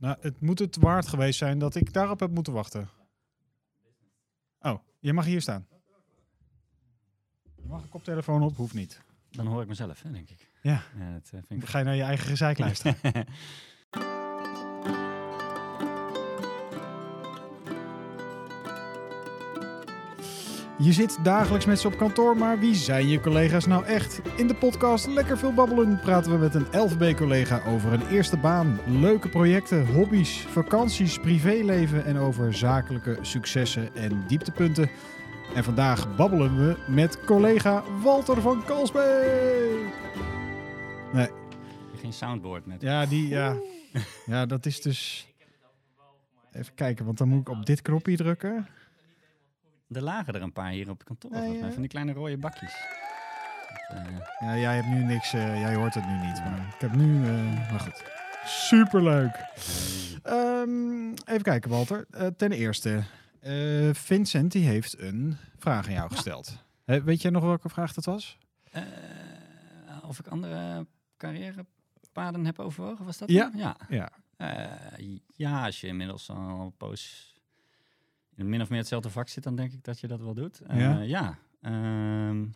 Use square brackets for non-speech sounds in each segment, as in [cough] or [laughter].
Nou, het moet het waard geweest zijn dat ik daarop heb moeten wachten. Oh, je mag hier staan. Je mag een koptelefoon op, hoeft niet. Dan hoor ik mezelf, hè, denk ik. Ja. ja dat eh, vind ik ga je naar je eigen gezeik luisteren. [laughs] Je zit dagelijks met ze op kantoor, maar wie zijn je collega's nou echt? In de podcast Lekker Veel Babbelen praten we met een LVB-collega over een eerste baan, leuke projecten, hobby's, vakanties, privéleven en over zakelijke successen en dieptepunten. En vandaag babbelen we met collega Walter van Kalsbeek. Nee, Geen soundboard met. ja, die, ja. ja, dat is dus... Even kijken, want dan moet ik op dit knopje drukken. Er lagen er een paar hier op het kantoor. Nee, volgens mij, ja. Van die kleine rode bakjes. Dat, eh, Ja, jij hebt nu niks, eh, jij hoort het nu niet. Maar ik heb nu, eh, maar goed. Superleuk. Ehm, even kijken, Walter. Ten eerste, eh, Vincent die heeft een vraag aan jou gesteld. Weet jij nog welke vraag dat was? eh, of ik andere carrièrepaden heb overwogen, was dat? Ja. Ja. Ja. Eh, ja, als je inmiddels al een poos min of meer hetzelfde vak zit, dan denk ik dat je dat wel doet. Eh, Ja? ja. Ehm,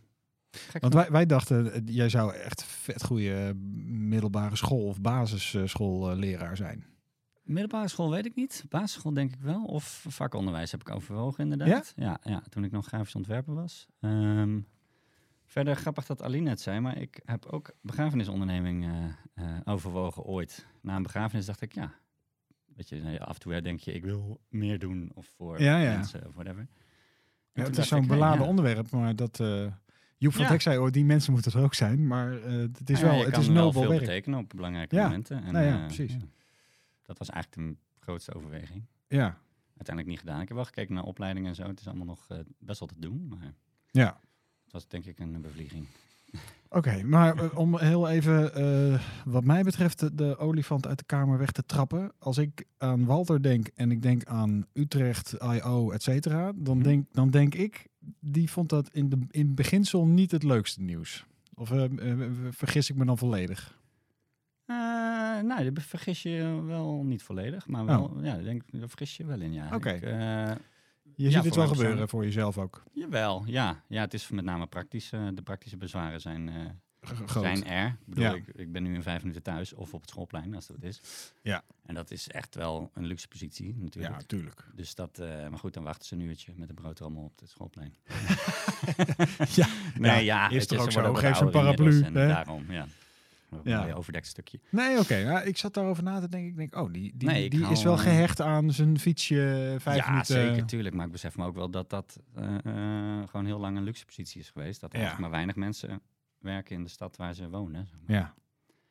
Want wij, wij dachten, eh, jij zou echt vet goede middelbare school of basisschoolleraar zijn. Middelbare school weet ik niet. Basisschool denk ik wel. Of vakonderwijs heb ik overwogen inderdaad. Ja? Ja, toen ik nog grafisch ontwerper was. Ehm, verder grappig dat Aline het zei, maar ik heb ook begrafenisonderneming eh, eh, overwogen ooit. Na een begrafenis dacht ik, ja, weet je, nou af en toe denk je, ik wil meer doen of voor Ja, ja. mensen of whatever. Ja, het is zo'n nee, beladen onderwerp, maar dat... eh Joep van. Dijk zei, oh, die mensen moeten er ook zijn. Maar eh, het is Nou wel, het is wel veel werk. betekenen op belangrijke momenten. En, Nou ja, eh, precies. Dat was eigenlijk de grootste overweging. Ja, Uiteindelijk niet gedaan. Ik heb wel gekeken naar opleidingen en zo. Het is allemaal nog best wel te doen, maar ja. het was denk ik een bevlieging. [laughs] Oké, maar eh, om heel even, eh, wat mij betreft, de, olifant uit de kamer weg te trappen. Als ik aan Walter denk en ik denk aan Utrecht, I.O., et cetera, dan, Mhm. denk, dan denk ik, die vond dat in, de, in beginsel niet het leukste nieuws. Of eh, vergis ik me dan volledig? Nou, daar vergis je wel niet volledig, maar wel, ja, ik denk, daar vergis je wel in, ja. Oh. Oké. Je ziet het wel gebeuren voor jezelf ook. jawel, ja. Ja, het is met name praktisch. eh, de praktische bezwaren zijn, eh, zijn er. Ik bedoel, Ja. ik, ik ben nu in vijf minuten thuis of op het schoolplein, als dat is. Ja. En dat is echt wel een luxe positie, natuurlijk. Ja, tuurlijk. Dus dat, eh, maar goed, dan wachten ze een uurtje met een broodrommel op het schoolplein. [laughs] Ja, Nee, Ja, ja, is toch ook zo. Geef ze een paraplu, En hè? daarom, ja. Ja. mooi overdekt stukje. Nee, oké. ja, ik zat daarover na te denken. Ik denk, oh, die, die, Nee, die is wel eh, gehecht aan zijn fietsje vijf ja, minuten. zeker, tuurlijk. Maar ik besef me ook wel dat dat eh, eh, gewoon heel lang een luxe positie is geweest. Dat er Ja. eigenlijk maar weinig mensen werken in de stad waar ze wonen. zeg maar. Ja.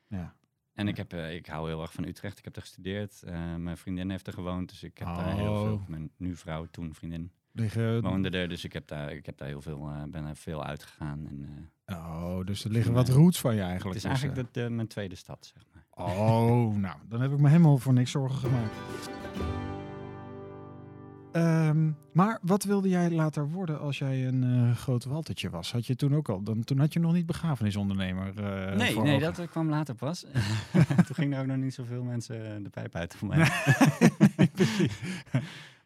ja. En ik, heb, eh, ik hou heel erg van Utrecht. Ik heb er gestudeerd. Mijn vriendin heeft er gewoond. Dus ik heb daar heel Oh. veel... Mijn nu vrouw, toen vriendin, Liggen, woonde er. Dus ik heb daar, ik heb daar heel veel, eh, ben er veel uitgegaan. En, eh, Oh, dus er liggen wat Ja. roots van je het eigenlijk. is dus, eigenlijk de, mijn tweede stad, zeg maar. eh. Oh, [laughs] nou, dan heb ik me helemaal voor niks zorgen gemaakt. Ehm, maar wat wilde jij later worden als jij een eh groot waltertje was? Had je toen ook al? Dan, toen had je nog niet begrafenisondernemer. eh, nee, nee ogen. dat eh, kwam later pas. [laughs] toen gingen er ook nog niet zoveel mensen eh, de pijp uit voor mij. [laughs]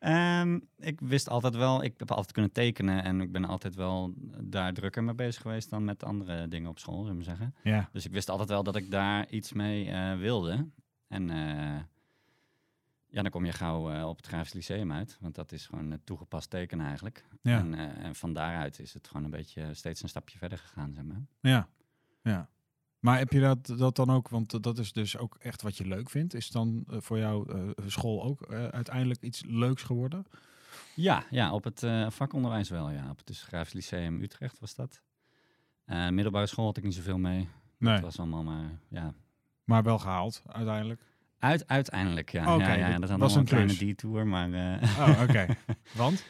Ehm, ik wist altijd wel, ik heb altijd kunnen tekenen en ik ben altijd wel daar drukker mee bezig geweest dan met andere dingen op school, zullen we zeggen. Ja, Dus ik wist altijd wel dat ik daar iets mee eh, wilde. En eh, ja, dan kom je gauw eh, op het Grafisch Lyceum uit, want dat is gewoon toegepast tekenen eigenlijk. ja, En, en van daaruit is het gewoon een beetje steeds een stapje verder gegaan, zeg maar. ja, ja. Maar heb je dat, dat dan ook, want dat is dus ook echt wat je leuk vindt. Is dan eh, voor jou eh, school ook eh, uiteindelijk iets leuks geworden? Ja, ja op het vakonderwijs wel, ja. Op het dus Grafisch Lyceum Utrecht was dat. Middelbare school had ik niet zoveel mee. Nee, Het was allemaal maar, ja... maar wel gehaald uiteindelijk. Uit, uiteindelijk, ja. Oké, ja, ja, dat was een kleine detour, maar... Oh, oké. [laughs] Want?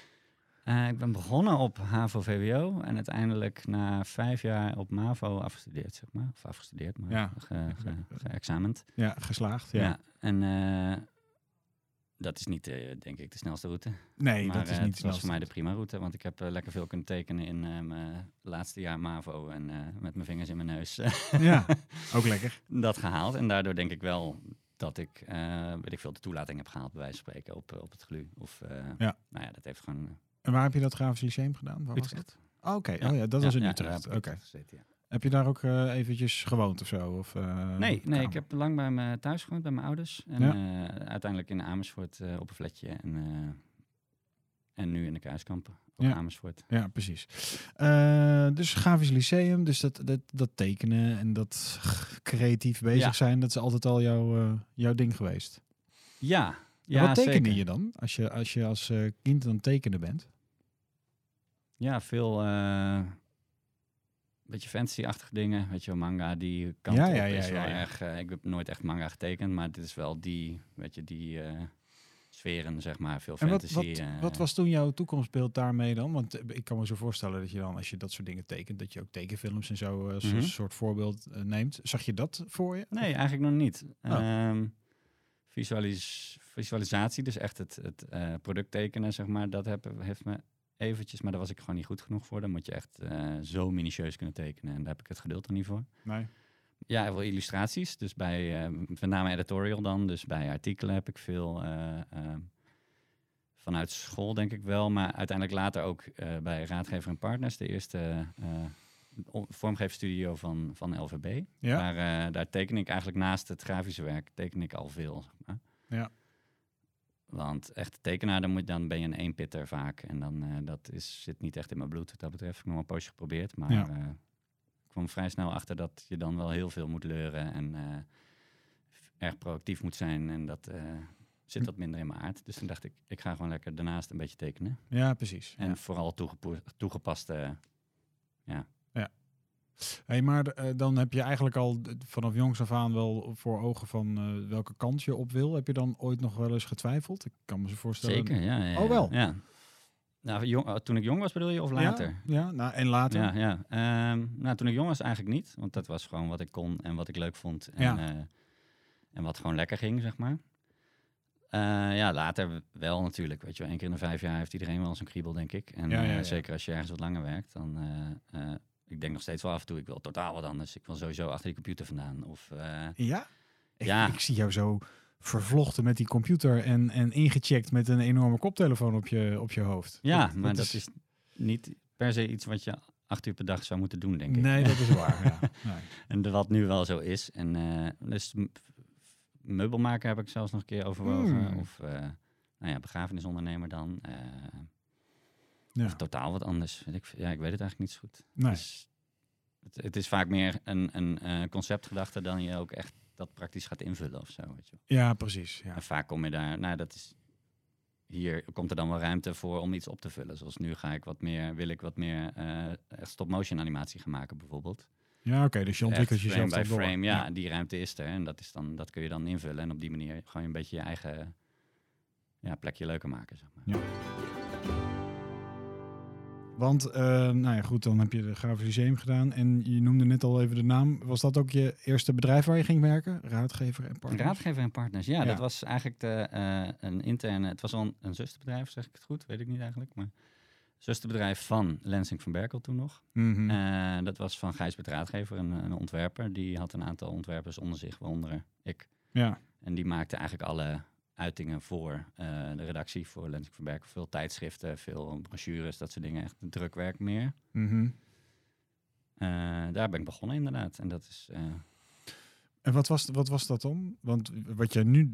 Eh, ik ben begonnen op HAVO-VWO en uiteindelijk na vijf jaar op MAVO afgestudeerd, zeg maar. Of afgestudeerd, maar Ja. ge, ge, geëxamend. Ja, geslaagd. Ja. Ja. en eh, dat is niet, eh, denk ik, de snelste route. Nee, maar dat is niet het was snel. voor mij de prima route, want ik heb lekker veel kunnen tekenen in mijn laatste jaar MAVO en met mijn vingers in mijn neus [laughs] Ja, ook lekker. dat gehaald. En daardoor denk ik wel dat ik, weet ik veel, de toelating heb gehaald, bij wijze van spreken, op, op het GLU. Of, ja. nou ja, dat heeft gewoon... En waar heb je dat Grafisch Lyceum gedaan? Waar was dat? Oh, Oké, okay. oh, ja, dat was in Utrecht. Oké. Heb je daar ook uh, eventjes gewoond of zo? Of, uh, nee, nee ik heb lang bij me thuis gewoond, bij mijn ouders. En ja. uh, uiteindelijk in Amersfoort op een flatje. En, en nu in de Kruiskampen op ja. Amersfoort. Ja, precies. dus Grafisch Lyceum, dus dat, dat, dat tekenen en dat creatief bezig ja. zijn, dat is altijd al jouw, jouw ding geweest. Ja. ja wat tekende zeker. je dan als je als, je als kind aan het tekenen bent? Ja, veel beetje fantasy-achtige dingen. Weet je wel, manga, die kant ja, ja, ja, ja, ja. erg... Uh, ik heb nooit echt manga getekend, maar dit is wel die, weet je, die uh, sferen, zeg maar, veel en fantasy. Wat, wat, uh, wat, was toen jouw toekomstbeeld daarmee dan? Want eh, ik kan me zo voorstellen dat je dan, als je dat soort dingen tekent, dat je ook tekenfilms en zo als Mhm. een soort voorbeeld neemt. Zag je dat voor je? Nee, eigenlijk nog niet. Oh. Ehm, visualis visualisatie, dus echt het, het product tekenen, zeg maar, dat heb, heeft me eventjes, maar daar was ik gewoon niet goed genoeg voor. Dan moet je echt uh, zo minutieus kunnen tekenen. En daar heb ik het geduld er niet voor. Nee. Ja, wel illustraties. Dus bij, uh, met name editorial dan. Dus bij artikelen heb ik veel uh, vanuit school, denk ik wel. Maar uiteindelijk later ook bij Raadgever en Partners. De eerste vormgeefstudio van, van LVB. Ja. Daar, daar teken ik eigenlijk naast het grafische werk, teken ik al veel. Zeg maar. Ja. Want echt tekenaar, dan, moet, dan ben je een eenpitter vaak. En dan uh, dat is, zit niet echt in mijn bloed wat dat betreft. Ik heb nog een poosje geprobeerd. Maar ja. uh, ik kwam vrij snel achter dat je dan wel heel veel moet leuren. En uh, erg proactief moet zijn. En dat zit wat minder in mijn aard. Dus toen dacht ik, ik ga gewoon lekker daarnaast een beetje tekenen. Ja, precies. En ja. vooral toegepaste, ja. Hey, maar uh, dan heb je eigenlijk al vanaf jongs af aan wel voor ogen van uh, welke kant je op wil. Heb je dan ooit nog wel eens getwijfeld? Ik kan me zo voorstellen. Zeker, ja. ja oh, wel? Ja. Nou, jong, toen ik jong was bedoel je, of later? Ja, ja nou, en later? Ja, ja. Um, nou, toen ik jong was eigenlijk niet. Want dat was gewoon wat ik kon en wat ik leuk vond. En, ja. uh, en wat gewoon lekker ging, zeg maar. Uh, ja, later wel natuurlijk. Weet je wel, één keer in de vijf jaar heeft iedereen wel zijn kriebel, denk ik. En ja, ja, zeker als je ergens wat langer werkt, dan ik denk nog steeds wel af en toe, ik wil totaal wat anders. Ik wil sowieso achter die computer vandaan. Of, uh, ja? Ik, ja? ik zie jou zo vervlochten met die computer en, en ingecheckt met een enorme koptelefoon op je, op je hoofd. Ja, dat, maar dat, dat is... niet per se iets wat je acht uur per dag zou moeten doen, denk ik. Nee, dat is waar. ja. [laughs] nee. En wat nu wel zo is. En uh, dus meubelmaker heb ik zelfs nog een keer overwogen. Hmm. Of uh, nou ja, begrafenisondernemer dan. Uh, ja. Of totaal wat anders. Weet ik, ja, ik weet het eigenlijk niet zo goed. Nee. Dus het, het, is vaak meer een, een uh, conceptgedachte dan je ook echt dat praktisch gaat invullen of zo. Weet je. Ja, precies. Ja. En vaak kom je daar, nou dat is, hier komt er dan wel ruimte voor om iets op te vullen. Zoals nu ga ik wat meer, wil ik wat meer uh, stop-motion animatie gaan maken bijvoorbeeld. Ja, oké, okay, dus je ontwikkelt Echt jezelf frame bij frame, ja, ja, die ruimte is er en dat, is dan, dat kun je dan invullen en op die manier gewoon een beetje je eigen ja, plekje leuker maken. Zeg maar. Ja. Want, uh, nou ja, goed, dan heb je de Grafisch Lyceum gedaan. En je noemde net al even de naam. Was dat ook je eerste bedrijf waar je ging werken? Raadgever en partners? Raadgever en partners, ja. ja. Dat was eigenlijk de, uh, een interne... Het was al een, een zusterbedrijf, zeg ik het goed? Weet ik niet eigenlijk, maar... Zusterbedrijf van Lensing van Berkel toen nog. Mhm. Mm -hmm. uh, dat was van Gijsbert Raadgever, een, een, ontwerper. Die had een aantal ontwerpers onder zich, waaronder ik. Ja. En die maakte eigenlijk alle uitingen voor uh, de redactie, voor Lensing van Berkel. Veel tijdschriften, veel brochures, dat soort dingen. Echt drukwerk meer. Mm -hmm. uh, daar ben ik begonnen inderdaad. En dat is... Uh, en wat was, wat was dat dan? Want wat jij nu...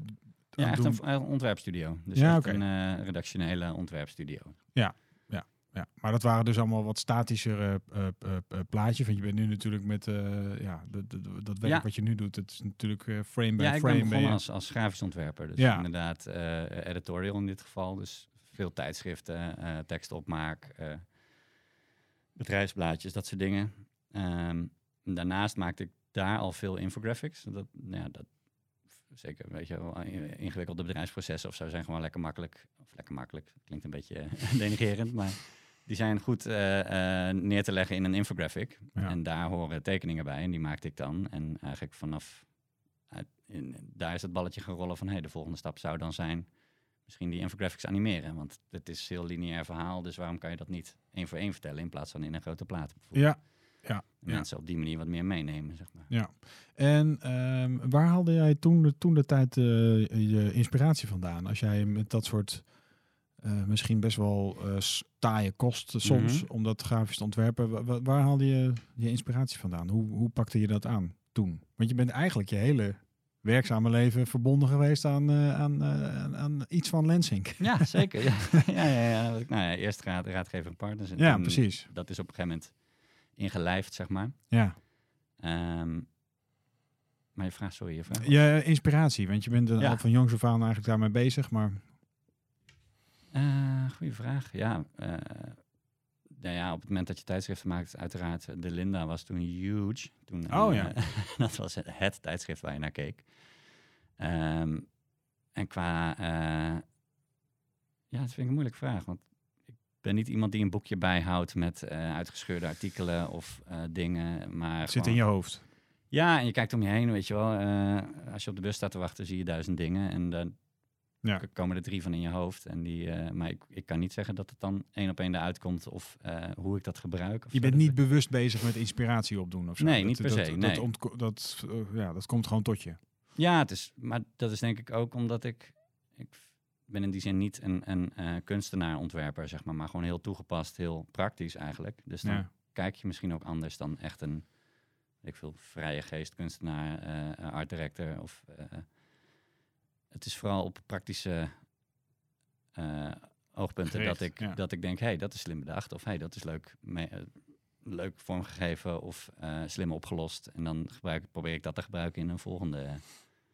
Ja, echt doen... een ontwerpstudio. Dus ja, echt okay. een redactionele ontwerpstudio. Ja, ja, ja. Maar dat waren dus allemaal wat statischere uh, uh, plaatjes. Want je bent nu natuurlijk met ja, de, de, de, dat werk ja. wat je nu doet. Het is natuurlijk frame by ja, frame. ik ben begonnen als, als grafisch ontwerper. Dus ja. inderdaad editorial in dit geval. Dus veel tijdschriften, tekstopmaak, bedrijfsblaadjes, dat soort dingen. Um, daarnaast maakte ik daar al veel infographics. Dat, ja, dat, zeker, weet je wel, ingewikkelde bedrijfsprocessen of zo zijn gewoon lekker makkelijk. Of lekker makkelijk, klinkt een beetje [laughs] denigerend, maar die zijn goed uh, uh, neer te leggen in een infographic. Ja. En daar horen tekeningen bij en die maakte ik dan. En eigenlijk vanaf, in, daar is het balletje gaan rollen van, hé, hey, de volgende stap zou dan zijn misschien die infographics animeren. Want het is een heel lineair verhaal, dus waarom kan je dat niet één voor één vertellen in plaats van in een grote plaat? Ja. Ja, Mensen op die manier wat meer meenemen, zeg maar. Ja. En ehm, waar haalde jij toen de, toen de tijd eh, je inspiratie vandaan? Als jij met dat soort eh, misschien best wel uh, taaie kost soms Mhm. om dat grafisch te ontwerpen. wa- wa- waar haalde je je inspiratie vandaan? Hoe, hoe pakte je dat aan toen? Want je bent eigenlijk je hele werkzame leven verbonden geweest aan, eh, aan, aan, iets van Lensing. Ja, [laughs] zeker. Ja, [laughs] ja, ja, ja. Nou ja, eerst raad, raadgever en partners. En Ja, precies. Dat is op een gegeven moment ingelijfd, zeg maar. Ja. Ehm, maar je vraagt, sorry, je. Je inspiratie, want je bent er Ja. al van jongs af aan eigenlijk daarmee bezig, maar Eh, goeie vraag. Ja, eh, nou ja, op het moment dat je tijdschriften maakt, uiteraard, eh, de Linda was toen huge. Toen, Oh, ja. [laughs] dat was het, het tijdschrift waar je naar keek. Ehm, en qua, ja, dat vind ik een moeilijke vraag, want ik ben niet iemand die een boekje bijhoudt met uitgescheurde artikelen of dingen, maar het zit in je hoofd. Ja, en je kijkt om je heen, weet je wel. als je op de bus staat te wachten, zie je duizend dingen. En dan Ja. komen er drie van in je hoofd. En die, eh, maar ik, ik kan niet zeggen dat het dan één op één eruit komt of eh, hoe ik dat gebruik. Of Je bent niet bewust bezig met inspiratie opdoen of zo. Nee, Dat- niet per se, Dat, nee. dat, eh, ja, dat komt gewoon tot je. Ja, het is, maar dat is denk ik ook omdat ik... Ik ben in die zin niet een, een kunstenaar-ontwerper, zeg maar. Maar gewoon heel toegepast, heel praktisch eigenlijk. Dus dan Ja. kijk je misschien ook anders dan echt een... Ik veel vrije geest, kunstenaar, art director. Of, het is vooral op praktische eh, oogpunten Gericht, dat, ik, ja. dat ik denk, hey, dat is slim bedacht. Of hey, dat is leuk, me- eh, leuk vormgegeven of eh, slim opgelost. En dan gebruik, probeer ik dat te gebruiken in een volgende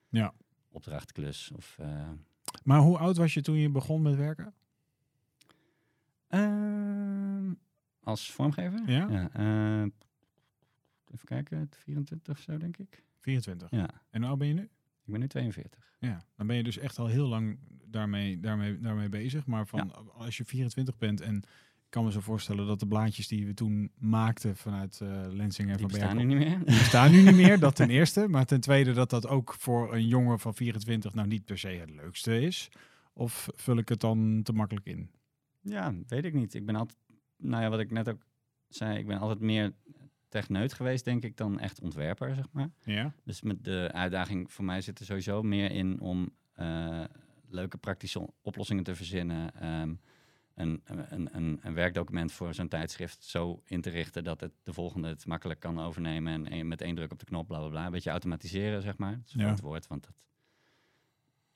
Ja. opdrachtklus. Of, Maar hoe oud was je toen je begon met werken? ehm, als vormgever? Ja? even kijken, 24 of zo, denk ik. 24. Ja, En hoe oud ben je nu? Ik ben nu 42. Ja, dan ben je dus echt al heel lang daarmee, daarmee, daarmee bezig. Maar van, als je 24 bent en ik kan me zo voorstellen dat de blaadjes die we toen maakten vanuit eh Lensing en Die van Berkel, nu niet meer. die bestaan nu niet meer, [laughs] dat ten eerste. Maar ten tweede dat dat ook voor een jongen van 24 nou niet per se het leukste is. Of vul ik het dan te makkelijk in? Ja, weet ik niet. Ik ben altijd, nou ja, wat ik net ook zei, ik ben altijd meer techneut geweest, denk ik, dan echt ontwerper, zeg maar. Ja? Dus met de uitdaging voor mij zit er sowieso meer in om eh, leuke praktische oplossingen te verzinnen. ehm, een, een, een, een werkdocument voor zo'n tijdschrift zo in te richten dat het de volgende het makkelijk kan overnemen en, en met één druk op de knop, bla bla bla. Een beetje automatiseren, zeg maar. Dat is een Ja. groot woord, want dat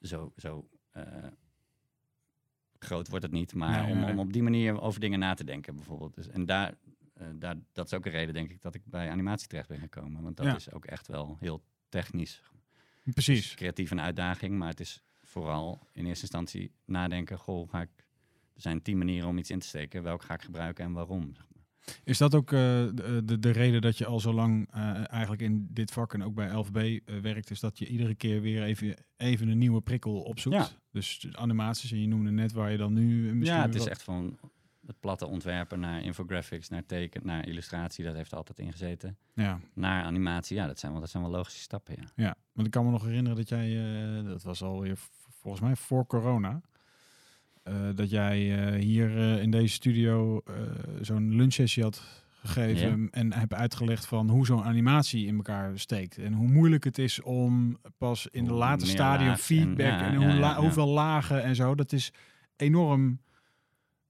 zo, zo eh, groot wordt het niet. Maar om, om op die manier over dingen na te denken, bijvoorbeeld. Dus, en daar, daar, dat is ook een reden, denk ik, dat ik bij animatie terecht ben gekomen. Want dat Ja. is ook echt wel heel technisch. Precies. Dus creatief een uitdaging, maar het is vooral in eerste instantie nadenken. Goh, ga ik, er zijn tien manieren om iets in te steken. Welke ga ik gebruiken en waarom? zeg maar. Is dat ook eh, de, de, de reden dat je al zo lang eh, eigenlijk in dit vak en ook bij LVB eh, werkt, is dat je iedere keer weer even, even een nieuwe prikkel opzoekt? Ja. Dus animaties, en je noemde net waar je dan nu eh, misschien Ja, het is wat- echt van het platte ontwerpen naar infographics, naar teken, naar illustratie. Dat heeft er altijd in gezeten. Ja, Naar animatie, ja, dat zijn wel, dat zijn wel logische stappen, ja. ja, want ik kan me nog herinneren dat jij, eh, dat was alweer volgens mij voor corona, eh, dat jij eh, hier in deze studio zo'n lunchsessie had gegeven en heb uitgelegd van hoe zo'n animatie in elkaar steekt en hoe moeilijk het is om pas in de late stadium en- feedback en, hoe ja, la- hoeveel lagen en zo. Dat is enorm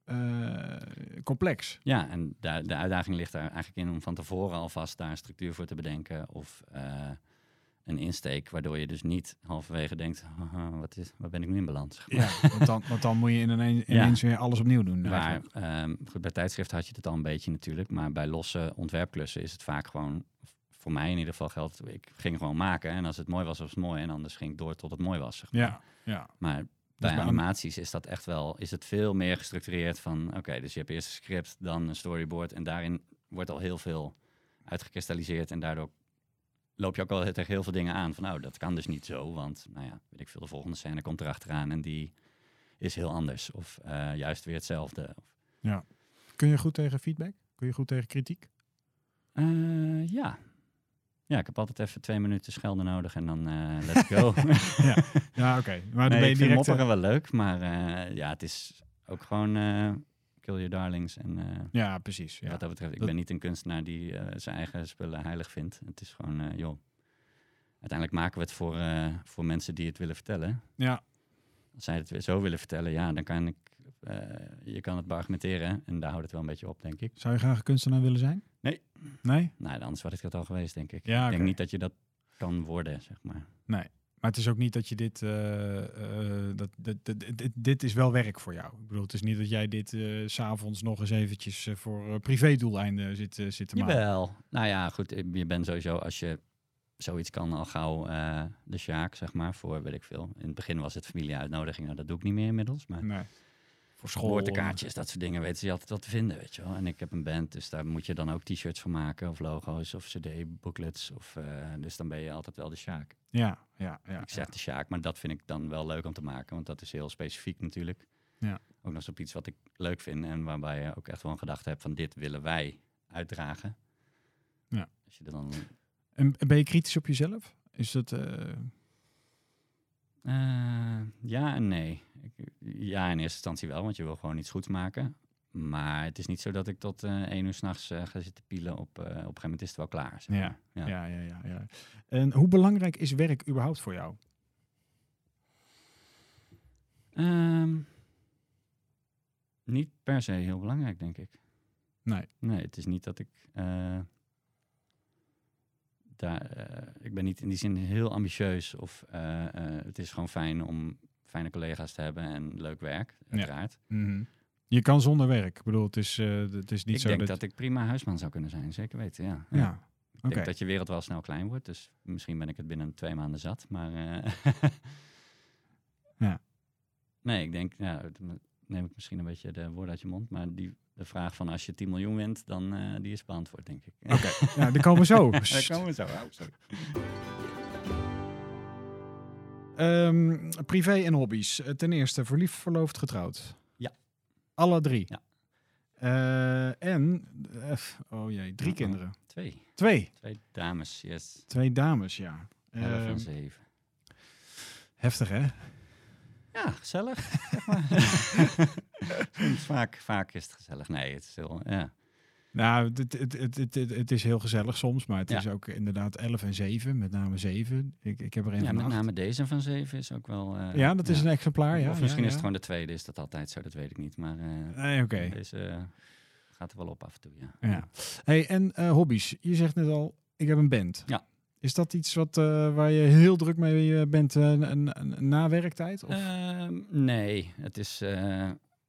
eh, complex. Ja, en daar, de uitdaging ligt daar eigenlijk in om van tevoren alvast daar een structuur voor te bedenken. Of eh, een insteek, waardoor je dus niet halverwege denkt, "Haha, wat, is, waar ben ik nu in maar. Ja, want, dan, want dan moet je ineens, ineens weer alles opnieuw doen. Eigenlijk. ehm, goed, bij tijdschriften had je het al een beetje natuurlijk, maar bij losse ontwerpklussen is het vaak gewoon, voor mij in ieder geval geldt, ik ging gewoon maken en als het mooi was, was het mooi en anders ging ik door tot het mooi was. Zeg maar. Ja, ja. Maar bij bij animaties is dat echt wel, is het veel meer gestructureerd van, oké, dus je hebt eerst een script, dan een storyboard en daarin wordt al heel veel uitgekristalliseerd en daardoor loop je ook al tegen heel veel dingen aan van, nou, dat kan dus niet zo, want, nou ja, weet ik veel, de volgende scène komt erachteraan en die is heel anders of eh, juist weer hetzelfde. Kun je goed tegen feedback? Kun je goed tegen kritiek? Eh, ja. Ja, ik heb altijd even twee minuten schelden nodig en dan eh, let's go. [laughs] Ja, oké. Maar dan nee, ben je direct... mopperen wel leuk, maar eh, ja, het is ook gewoon... eh, kill your darlings. En eh, Ja, precies. Ja. wat dat betreft, ik Dat- ben niet een kunstenaar die eh, zijn eigen spullen heilig vindt. Het is gewoon, eh, joh, uiteindelijk maken we het voor, eh, voor mensen die het willen vertellen. ja. Als zij het zo willen vertellen, ja, dan kan ik, eh, je kan het beargumenteren. En daar houdt het wel een beetje op, denk ik. Zou je graag een kunstenaar willen zijn? Nee. Nee? Nou, anders was ik dat al geweest, denk ik. Ja, ik denk niet dat je dat kan worden, zeg maar. Maar het is ook niet dat je dit... eh, eh, dat, dat- dit, dit is wel werk voor jou. Ik bedoel, het is niet dat jij dit s s'avonds nog eens eventjes voor privédoeleinden zit, zit te maken. Jawel. Nou ja, goed. Je bent sowieso, als je zoiets kan, al gauw de Sjaak, zeg maar, voor weet ik veel. In het begin was het familieuitnodigingen, dat doe ik niet meer inmiddels. Maar Nee. Voor school. geboortekaartjes, dat soort dingen weten ze altijd wat te vinden, weet je wel. En ik heb een band, dus daar moet je dan ook t-shirts van maken, of logo's, of cd-booklets. Of, eh, dus dan ben je altijd wel de Sjaak. Ja, ja, ja. ik zeg de Sjaak, maar dat vind ik dan wel leuk om te maken, want dat is heel specifiek natuurlijk. Ja. Ook nog eens op iets wat ik leuk vind en waarbij je ook echt wel een gedachte hebt van dit willen wij uitdragen. Ja. Als je dan En ben je kritisch op jezelf? Is dat... eh, Eh, ja en nee. Ik, ja, in eerste instantie wel, want je wil gewoon iets goeds maken. Maar het is niet zo dat ik tot eh één uur s'nachts nachts ga zitten pielen. Op, eh, op een gegeven moment is het wel klaar. zeg Ja, maar. ja. Ja, ja, ja, En hoe belangrijk is werk überhaupt voor jou? Ehm, niet per se heel belangrijk, denk ik. Nee. Nee, het is niet dat ik... eh, daar, ik ben niet in die zin heel ambitieus. Of eh, eh, het is gewoon fijn om fijne collega's te hebben en leuk werk, uiteraard. Je kan zonder werk. Ik bedoel, het is, het is niet ik zo denk dat... dat... ik prima huisman zou kunnen zijn, zeker weten, ja. Ja, Ik oké. denk dat je wereld wel snel klein wordt, dus misschien ben ik het binnen twee maanden zat. Maar [laughs] Ja. nee, ik denk, ja, neem ik misschien een beetje de woorden uit je mond, maar die, de vraag van als je 10 miljoen wint, dan eh, die is beantwoord, denk ik. Oké, [laughs] ja, die komen zo. [laughs] Daar komen zo. Oh, sorry. Ehm, privé en hobby's. Ten eerste, verliefd, verloofd, getrouwd. Ja. Alle drie. Ja. Eh, en, eh, oh jee, drie Uh-oh. kinderen. Twee. Twee. Twee dames, yes. Twee dames, ja. Elf Ehm, en zeven. heftig, hè? Ja, gezellig. zeg [laughs] maar. Soms vaak, vaak is het gezellig. Nee, het is heel, ja. Nou, het, het, het, het, is heel gezellig soms, maar het is ook inderdaad 11 en 7, met name 7. Ik, ik heb er een ja van met name deze van zeven is ook wel... eh, Ja, dat is een exemplaar, ja. of misschien is het gewoon de tweede, is dat altijd zo, dat weet ik niet. Maar eh, Nee, oké. deze eh, gaat er wel op af en toe, ja. Ja. Hey, en hobby's. Je zegt net al, ik heb een band. Ja. Is dat iets wat, eh, waar je heel druk mee eh, bent eh, na werktijd? Of? Ehm, nee, het is...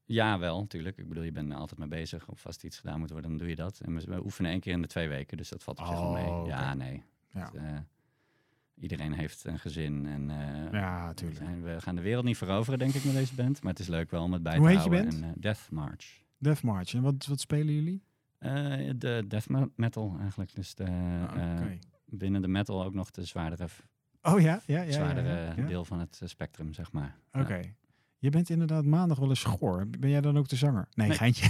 ja, wel, natuurlijk. Ik bedoel, je bent er altijd mee bezig. Of als iets gedaan moet worden, dan doe je dat. En we, we oefenen één keer in de twee weken, dus dat valt op zich wel mee. Oh, Ja, nee. Ja. Het, iedereen heeft een gezin en... ja, we, natuurlijk. we gaan de wereld niet veroveren, denk ik, met deze band. Maar het is leuk wel om het bij Hoe te heet je houden. band? En, Death March. Death March. En wat, wat spelen jullie? De death me- metal eigenlijk. Dus de, Ah, Oké. Binnen de metal ook nog de zwaardere, Oh ja? Ja, ja, zwaardere ja, deel van het eh, spectrum, zeg maar. Oké. Je bent inderdaad maandag wel eens schoor. Ben jij dan ook de zanger? Nee, Nee. geintje.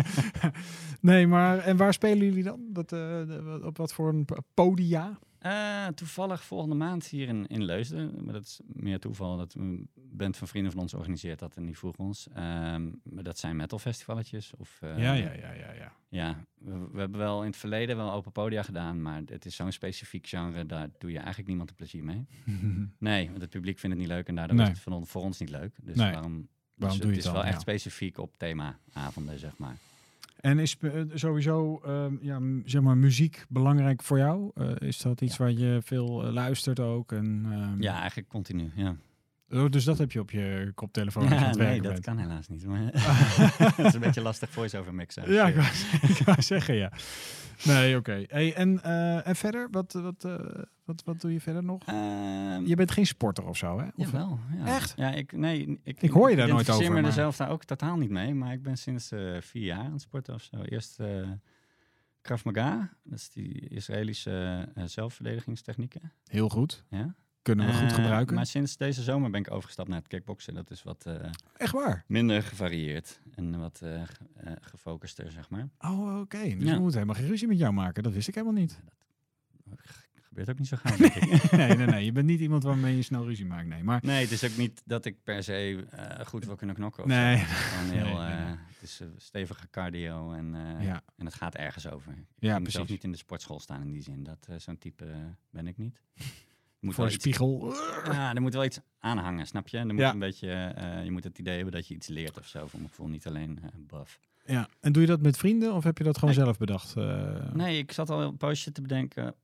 [laughs] nee, maar en waar spelen jullie dan? Dat, eh, op wat voor een podia? Eh, toevallig volgende maand hier in, in Leusden. Maar dat is meer toeval dat een band van vrienden van ons organiseert dat en die vroeg ons. Ehm, maar dat zijn metal festivaletjes. Of, eh, ja, ja, ja, ja, ja. Ja, we, we hebben wel in het verleden wel open podia gedaan, maar het is zo'n specifiek genre, daar doe je eigenlijk niemand een plezier mee. [laughs] Nee, want het publiek vindt het niet leuk en daardoor Nee. is het voor, on- voor ons niet leuk. Dus Nee. waarom, Waarom dus doe je het het is dan? wel echt specifiek op themaavonden, zeg maar. En is eh, sowieso ehm, ja, zeg maar, muziek belangrijk voor jou? Eh, is dat iets waar je veel eh, luistert ook? En, ehm, Ja, eigenlijk continu, ja. Oh, dus dat heb je op je koptelefoon ja nee, werken dat bent? kan helaas niet. Maar [laughs] [laughs] het is een beetje lastig voice-over mixen. Ja, ik wou, [laughs] ik wou zeggen, ja. Nee, oké. Hey, en, eh, en verder? Wat, wat, eh, wat, wat doe je verder nog? Ehm, Je bent geen sporter of zo, hè? Of, Jawel, ja. Echt? Ja, ik, nee, ik, Ik hoor je daar nooit over, me maar- er zelf daar ook totaal niet mee. Maar ik ben sinds eh, vier jaar aan het sporten of zo. Eerst Krav Maga, dat is die Israëlische zelfverdedigingstechnieken. Heel goed. Ja? Kunnen we goed Eh, gebruiken. Maar sinds deze zomer ben ik overgestapt naar het kickboksen. Dat is wat eh, Echt waar? minder gevarieerd en wat eh, ge- gefocuster, zeg maar. Oh, oké. Dus Ja. we moeten helemaal geen ruzie met jou maken. Dat wist ik helemaal niet. gebeurt ook niet zo gauw, [laughs] ik. nee, nee, nee. Je bent niet iemand waarmee je snel ruzie maakt. Nee, maar Nee, het is ook niet dat ik per se goed wil kunnen knokken. Of Nee. Zo. Het [laughs] heel, Nee, nee, nee. het is stevige cardio en, Ja. en het gaat ergens over. Ik Ja, precies. niet in de sportschool staan in die zin. Dat Zo'n type ben ik niet. Moet voor de iets- spiegel. Ja, er moet wel iets aanhangen, snap je? Er moet Ja. een beetje, eh, je moet het idee hebben dat je iets leert of zo. Voor mijn gevoel niet alleen eh buff. Ja. En doe je dat met vrienden of heb je dat gewoon zelf bedacht? eh? Nee, ik zat al een poosje te bedenken.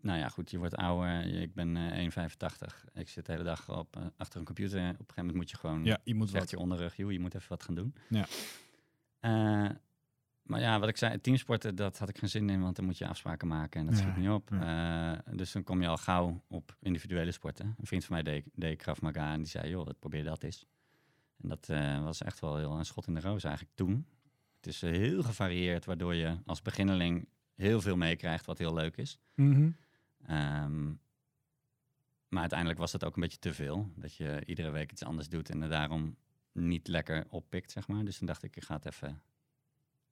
Nou ja, goed, je wordt ouder. Ik ben eh 1,85. Ik zit de hele dag op, achter een computer. Op een gegeven moment moet je gewoon Ja, je moet wat. je onderrug, joh, je moet even wat gaan doen. Ja. Maar ja, wat ik zei, teamsporten, dat had ik geen zin in, want dan moet je afspraken maken en dat Ja, schiet niet op. Eh, dus dan kom je al gauw op individuele sporten. Een vriend van mij deed, deed Krav Maga en die zei, joh, wat probeer dat eens. En dat eh, was echt wel heel een schot in de roos eigenlijk toen. Het is eh, heel gevarieerd, waardoor je als beginneling heel veel meekrijgt, wat heel leuk is. Mhm. Ehm, maar uiteindelijk was het ook een beetje te veel. Dat je iedere week iets anders doet en er daarom niet lekker oppikt, zeg maar. Dus toen dacht ik, ik ga het even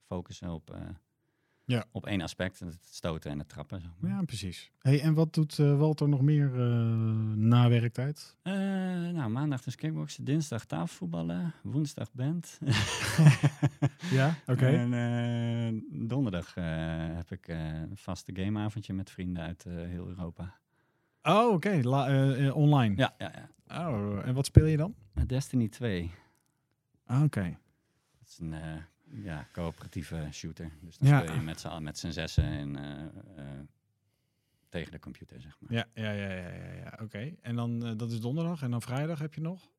focussen op, eh, Ja. op één aspect. Het stoten en het trappen, zeg maar. Ja, precies. Hey, en wat doet eh, Walter nog meer eh, na werktijd? Nou, maandag dus kickboksen, dinsdag tafelvoetballen, woensdag band. [laughs] Ja, oké. En donderdag heb ik een vaste gameavondje met vrienden uit heel Europa. Oh, oké. Online. Ja, ja, ja. Oh, en wat speel je dan? Destiny 2. Ah, oké. Dat is een ja, coöperatieve shooter. Dus dan Ja. speel je met z'n met z'n zessen en, eh, eh, tegen de computer, zeg maar. Ja, ja, ja, ja, ja, ja. oké. En dan, eh, dat is donderdag. En dan vrijdag heb je nog?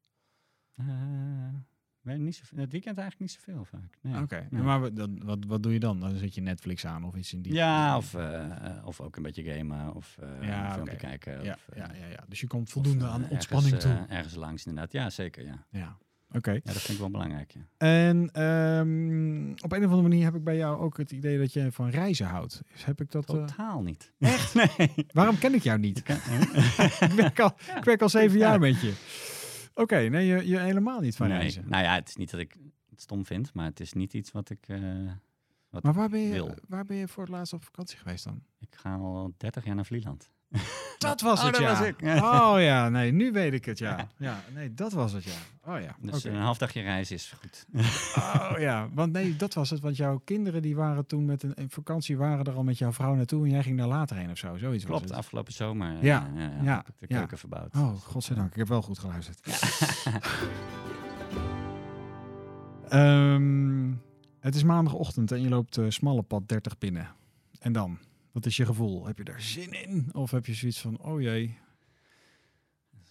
Weet niet zoveel, het weekend eigenlijk niet zoveel vaak. Nee. Oké. Maar wat, dan, wat, wat doe je dan? Dan zet je Netflix aan of iets in die... Ja, of, of ook een beetje gamen of Ja, een filmpje oké. kijken. Ja, of, ja, ja, ja. Dus je komt voldoende of, aan ergens, ontspanning toe. ergens langs inderdaad. Ja, zeker. Ja, ja, oké. ja dat vind ik wel belangrijk. Ja. En ehm, op een of andere manier heb ik bij jou ook het idee dat je van reizen houdt. Dus heb ik dat... eh, Totaal niet. Echt? [laughs] nee. waarom ken ik jou niet? [laughs] Ik werk al, ik werk al zeven jaar met je. Oké, nee, je, je helemaal niet van nee. reizen. Nou ja, het is niet dat ik het stom vind, maar het is niet iets wat ik... eh, wat Maar waar ben, je, wil. waar ben je voor het laatst op vakantie geweest dan? Ik ga al 30 jaar naar Vlieland. Dat was Oh, het, dat ja. was ik. Oh ja, nee, nu weet ik het, ja. Ja, nee, dat was het, ja. Oh ja, Dus een half dagje reizen is goed. Oh ja, want nee, dat was het. Want jouw kinderen die waren toen met een, een vakantie, waren er al met jouw vrouw naartoe en jij ging daar later heen of zo. Zoiets was Klopt, het. afgelopen zomer eh, Ja, ja, ja, de keuken verbouwd. Oh, godzijdank. Ik heb wel goed geluisterd. [laughs] Ehm, het is maandagochtend en je loopt eh smalle pad 30 binnen. En dan? Wat is je gevoel? Heb je daar zin in? Of heb je zoiets van, oh jee.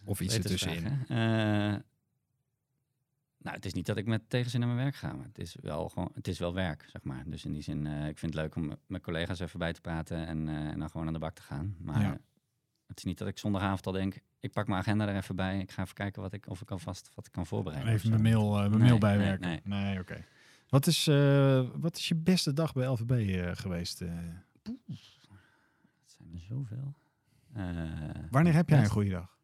Of iets ertussenin. Eh, nou, het is niet dat ik met tegenzin naar mijn werk ga, maar het is wel, gewoon, het is wel werk, zeg maar. Dus in die zin, eh, ik vind het leuk om met mijn collega's even bij te praten en, eh, en dan gewoon aan de bak te gaan. Maar Ja. het is niet dat ik zondagavond al denk, ik pak mijn agenda er even bij. Ik ga even kijken wat ik, of ik alvast wat ik kan voorbereiden. Even mijn mail, eh, mijn Nee, mail nee, bijwerken. Nee, oké. Wat, is, eh, wat is je beste dag bij LVB eh, geweest? eh? Zoveel. Eh, wanneer heb jij een goede dag?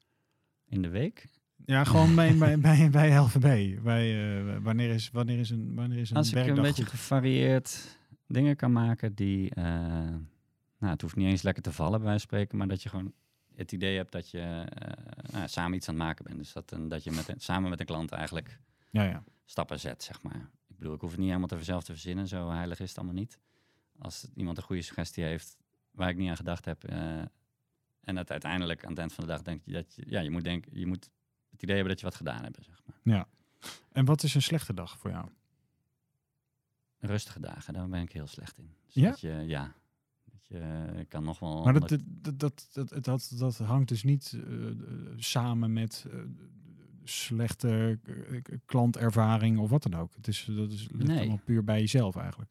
In de week? Ja, gewoon bij, bij, bij, bij LVB. Bij, eh, wanneer, is, wanneer, is een, wanneer is een Als ik een beetje goed? gevarieerd dingen kan maken die... eh, nou, het hoeft niet eens lekker te vallen bij wijze van spreken, maar dat je gewoon het idee hebt dat je nou, samen iets aan het maken bent. Dus dat, een, dat je met, samen met een klant eigenlijk Ja, ja. stappen zet, zeg maar. Ik bedoel, ik hoef het niet helemaal te zelf te verzinnen, zo heilig is het allemaal niet. Als iemand een goede suggestie heeft waar ik niet aan gedacht heb... eh, en dat uiteindelijk aan het eind van de dag denk je dat je... Ja, je moet, denken, je moet het idee hebben dat je wat gedaan hebt, zeg maar. En wat is een slechte dag voor jou? Rustige dagen, daar ben ik heel slecht in. Dus Ja? Dat je, ja. Dat je, ik kan nog wel... Maar dat, dat, dat, dat, dat, dat, hangt dus niet eh, eh, samen met eh, slechte eh, klantervaring of wat dan ook. Het is, dat is ligt Nee. allemaal puur bij jezelf eigenlijk.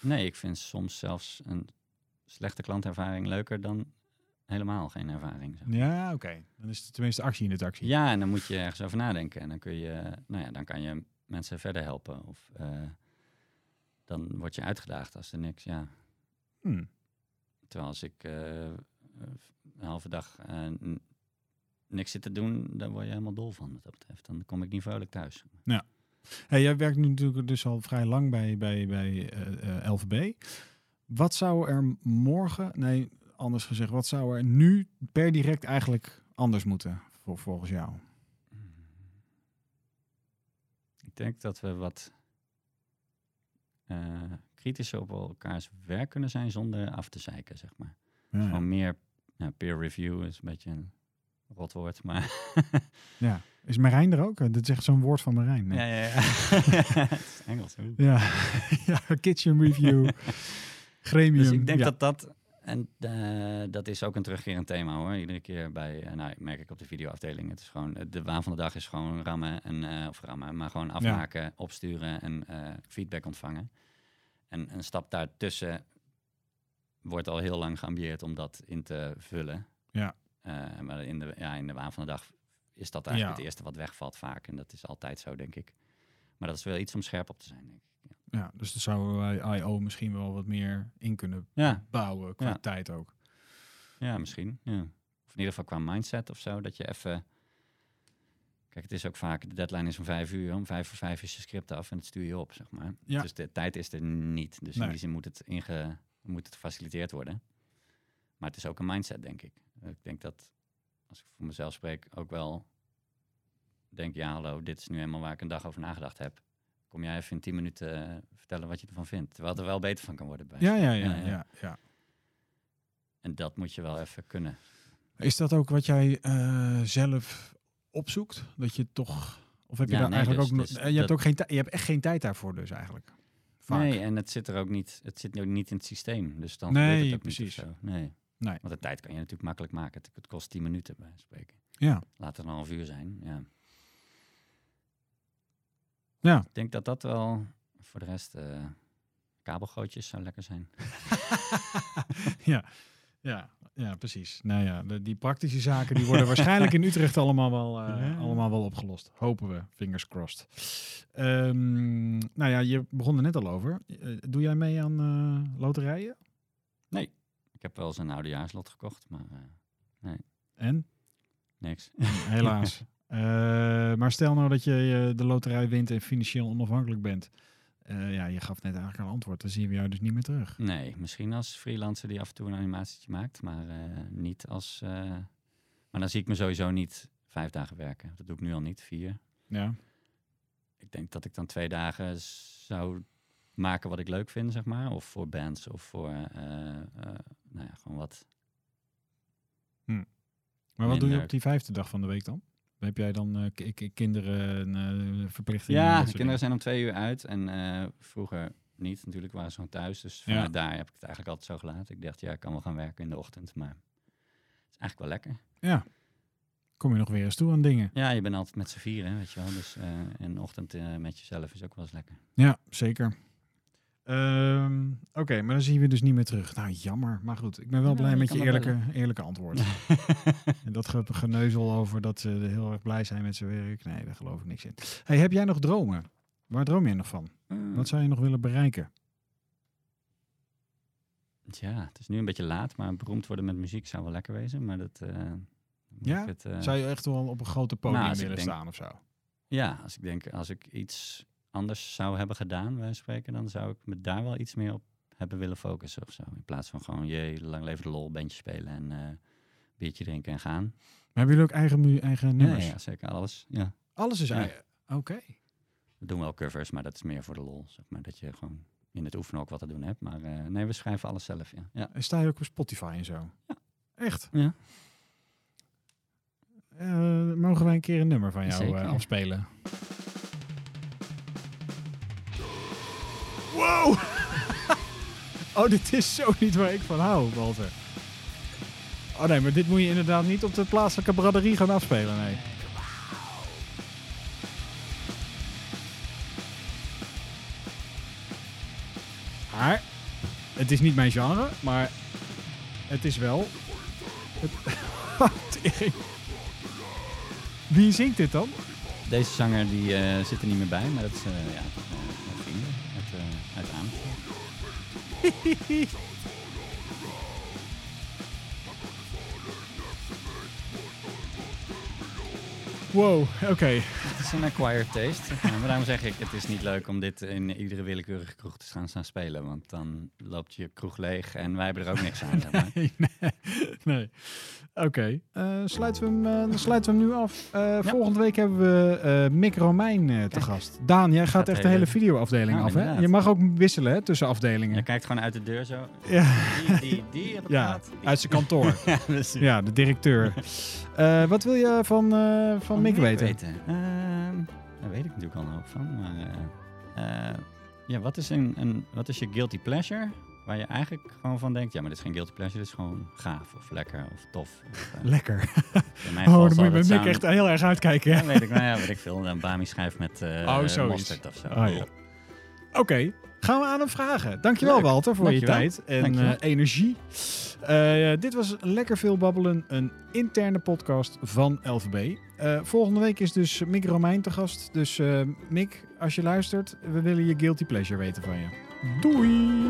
Nee, ik vind soms zelfs een slechte klantervaring leuker dan helemaal geen ervaring. zeg. Ja, oké. Dan is het tenminste actie in de taxi. Ja, en dan moet je ergens over nadenken. En dan kun je, nou ja, dan kan je mensen verder helpen. Of eh, dan word je uitgedaagd als er niks, ja. Hm. Terwijl als ik eh, een halve dag eh, niks zit te doen, dan word je helemaal dol van wat dat betreft. Dan kom ik niet vrolijk thuis. Hey, jij werkt nu natuurlijk dus al vrij lang bij, bij, bij LVB. Wat zou er morgen, nee, anders gezegd, wat zou er nu per direct eigenlijk anders moeten voor, volgens jou? Ik denk dat we wat uh, kritischer op elkaars werk kunnen zijn zonder af te zeiken, zeg maar. Ja. Gewoon meer ja, peer review is een beetje een rot woord, maar... [laughs] ja. Is Marijn er ook? Dat is echt zo'n woord van Marijn. Ja, ja, ja. [laughs] Engels. Ja. [laughs] ja, kitchen review, gremium. Dus ik denk dat dat... En uh, dat is ook een terugkerend thema hoor. Iedere keer bij, uh, nou, merk ik op de videoafdeling. Het is gewoon, de waan van de dag is gewoon rammen en, uh, of rammen, maar gewoon afmaken, ja. opsturen en feedback ontvangen. En een stap daartussen wordt al heel lang geambieerd om dat in te vullen. Ja. maar in de, ja, in de waan van de dag is dat eigenlijk het eerste wat wegvalt vaak. En dat is altijd zo, denk ik. Maar dat is wel iets om scherp op te zijn, denk ik. Ja, dus daar zouden wij I.O. misschien wel wat meer in kunnen ja. bouwen, qua tijd ook. Ja, misschien. Ja. Of in ieder geval qua mindset of zo, dat je even... Kijk, het is ook vaak, de deadline is om vijf uur. Om vijf voor vijf is je script af en het stuur je op, zeg maar. Ja. Dus de tijd is er niet. Dus in die zin moet het, inge, moet het gefaciliteerd worden. Maar het is ook een mindset, denk ik. Ik denk dat als ik voor mezelf spreek, ook wel denk, ja hallo, dit is nu eenmaal waar ik een dag over nagedacht heb. Kom jij even in tien minuten uh, vertellen wat je ervan vindt. Terwijl er wel beter van kan worden. Bij ja, ja, ja, ja, ja. En dat moet je wel even kunnen. Is dat ook wat jij uh, zelf opzoekt? Dat je toch... Of heb je daar eigenlijk dus, ook... Dus je, hebt ook geen je hebt echt geen tijd daarvoor dus eigenlijk. Nee, en het zit er ook niet... Het zit ook niet in het systeem. Dus dan nee, het ook precies. Niet zo. Nee. Nee. Want de tijd kan je natuurlijk makkelijk maken. Het, het kost 10 minuten bij spreken. Ja. Laat het een half uur zijn. Ja. Ja. Ik denk dat dat wel voor de rest uh, kabelgootjes zou lekker zijn. [laughs] ja. Ja, ja, precies. Nou ja, de, die praktische zaken die worden waarschijnlijk in Utrecht allemaal wel, uh, ja. allemaal wel opgelost. Hopen we, fingers crossed. Um, nou ja, je begon er net al over. Uh, doe jij mee aan uh, loterijen? Nee. Ik heb wel eens een oudejaarslot gekocht, maar nee. En? Niks. Helaas. [laughs] Uh, maar stel nou dat je de loterij wint en financieel onafhankelijk bent. Uh, ja, je gaf net eigenlijk een antwoord. Dan zien we jou dus niet meer terug. Nee, misschien als freelancer die af en toe een animatietje maakt, maar niet als. maar dan zie ik me sowieso niet vijf dagen werken. Dat doe ik nu al niet, vier. Ja. Ik denk dat ik dan twee dagen zou maken wat ik leuk vind, zeg maar. Of voor bands of voor, nou ja, gewoon wat. Hm. Maar wat doe je op die vijfde dag van de week dan? Heb jij dan uh, kinderen uh, verplichtingen? Ja, de kinderen zijn om twee uur uit. En uh, vroeger niet, natuurlijk waren ze gewoon thuis. Dus vanuit ja. daar heb ik het eigenlijk altijd zo gelaten. Ik dacht, ja, ik kan wel gaan werken in de ochtend. Maar het is eigenlijk wel lekker. Ja. Kom je nog weer eens toe aan dingen? Ja, je bent altijd met z'n vieren, weet je wel. Dus de ochtend met jezelf is ook wel eens lekker. Ja, zeker. Oké, okay, maar dan zien we dus niet meer terug. Nou, jammer. Maar goed, ik ben wel ja, blij met je eerlijke, eerlijke antwoord. [laughs] en dat ge geneuzel over dat ze heel erg blij zijn met zijn werk. Nee, daar geloof ik niks in. Hey, heb jij nog dromen? Waar droom je nog van? Uh. Wat zou je nog willen bereiken? Ja, het is nu een beetje laat, maar beroemd worden met muziek zou wel lekker wezen. Maar dat. Uh, ja? Het, uh, zou je echt wel op een grote podium nou, willen denk, staan of zo? Ja, als ik denk, als ik iets anders zou hebben gedaan, wij spreken, dan zou ik me daar wel iets meer op hebben willen focussen of zo. In plaats van gewoon, je lang leven de lol, bandje spelen en uh, biertje drinken en gaan. Maar hebben jullie ook eigen, eigen nummers? Ja, ja, zeker. Alles. Ja. Alles is Ja. eigen? Oké. We doen wel covers, maar dat is meer voor de lol. Zeg maar, dat je gewoon in het oefenen ook wat te doen hebt. Maar eh, nee, we schrijven alles zelf, ja. ja. En sta je ook op Spotify en zo? Ja. Echt? Ja. Eh, mogen wij een keer een nummer van jou Zeker. eh, afspelen? Wow! Oh, dit is zo niet waar ik van hou, Walter. Oh nee, maar dit moet je inderdaad niet op de plaatselijke braderie gaan afspelen, nee. Maar, het is niet mijn genre, maar het is wel... Het... [laughs] Wie zingt dit dan? Deze zanger die eh, zit er niet meer bij, maar dat is eh, ja, wow, oké. is een acquired taste. Maar [laughs] daarom zeg ik, het is niet leuk om dit in iedere willekeurige kroeg te gaan staan spelen. Want dan loopt je kroeg leeg en wij hebben er ook niks aan. [laughs] nee, nee. nee. Oké, eh, sluiten, we hem, eh, dan sluiten we hem nu af. Eh, Volgende week hebben we eh, Mick Romein eh, te Kijk. gast. Daan, jij gaat Gaat echt de hele videoafdeling Nou, af, hè? Je mag ook wisselen hè, tussen afdelingen. Je kijkt gewoon uit de deur zo. Ja, Die, die, die ja uit zijn kantoor. [laughs] Ja, precies. ja, de directeur. Eh, wat wil je van, eh, van Mick weten? Ehm, daar weet ik natuurlijk al een hoop van. Maar, eh, eh, ja, wat is, een, een, wat is je guilty pleasure? Waar je eigenlijk gewoon van denkt, ja, maar dit is geen guilty pleasure, dit is gewoon gaaf of lekker of tof. Of, [laughs] eh, Lekker. in mijn Oh, dan moet je Mick echt heel erg uitkijken. Ja, weet ik, nou ja, weet ik veel. Een bami schijf met eh Oh, mosterd of zo. Oh, ja. Oké, gaan we aan hem vragen. Dankjewel Leuk. Walter voor je tijd en eh, energie. Dit was Lekker Veel Babbelen, een interne podcast van LVB. Eh, volgende week is dus Mick Romein te gast. Dus Mick, als je luistert, we willen je guilty pleasure weten van je. Dui!